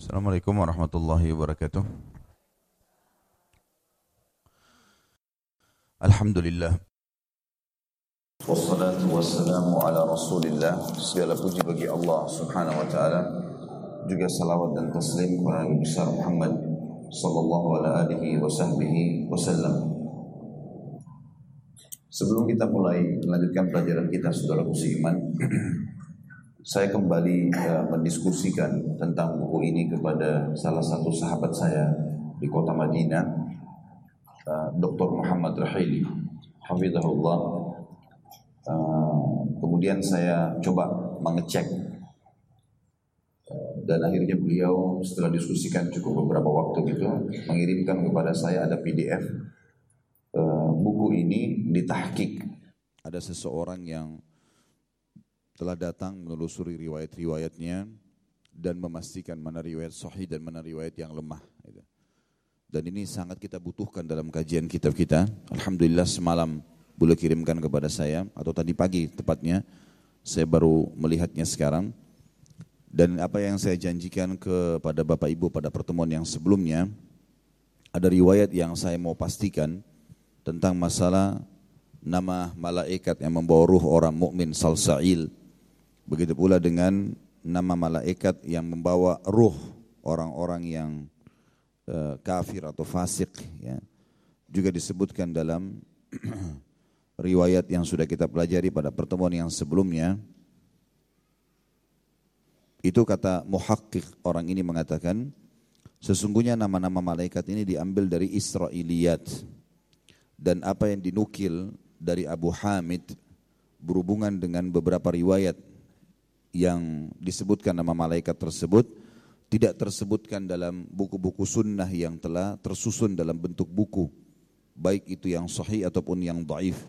Assalamualaikum warahmatullahi wabarakatuh. Alhamdulillah. Wassalatu wassalamu ala rasulillah Segala puji bagi Allah subhanahu wa ta'ala Juga salawat dan taslim kepada Nabi besar Muhammad Sallallahu ala alihi wa sahbihi wasallam Sebelum kita mulai melanjutkan pelajaran kita Saudara seiman Saya kembali uh, mendiskusikan tentang buku ini kepada salah satu sahabat saya di kota Madinah uh, Dr. Muhammad Rahili Hafizahullah Uh, kemudian saya coba mengecek uh, dan akhirnya beliau setelah diskusikan cukup beberapa waktu gitu mengirimkan kepada saya ada PDF uh, buku ini ditahkik. Ada seseorang yang telah datang menelusuri riwayat-riwayatnya dan memastikan mana riwayat sahih dan mana riwayat yang lemah. Gitu. Dan ini sangat kita butuhkan dalam kajian kitab kita. Alhamdulillah semalam boleh kirimkan kepada saya atau tadi pagi tepatnya saya baru melihatnya sekarang dan apa yang saya janjikan kepada Bapak Ibu pada pertemuan yang sebelumnya ada riwayat yang saya mau pastikan tentang masalah nama malaikat yang membawa ruh orang mukmin salsail begitu pula dengan nama malaikat yang membawa ruh orang-orang yang uh, kafir atau fasik ya. Juga disebutkan dalam riwayat yang sudah kita pelajari pada pertemuan yang sebelumnya. Itu kata muhakkik orang ini mengatakan sesungguhnya nama-nama malaikat ini diambil dari Israiliyat. Dan apa yang dinukil dari Abu Hamid berhubungan dengan beberapa riwayat yang disebutkan nama malaikat tersebut tidak tersebutkan dalam buku-buku sunnah yang telah tersusun dalam bentuk buku baik itu yang sahih ataupun yang daif.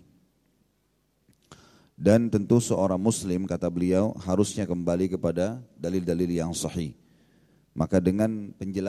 Dan tentu seorang muslim kata beliau harusnya kembali kepada dalil-dalil yang sahih. Maka dengan penjelasan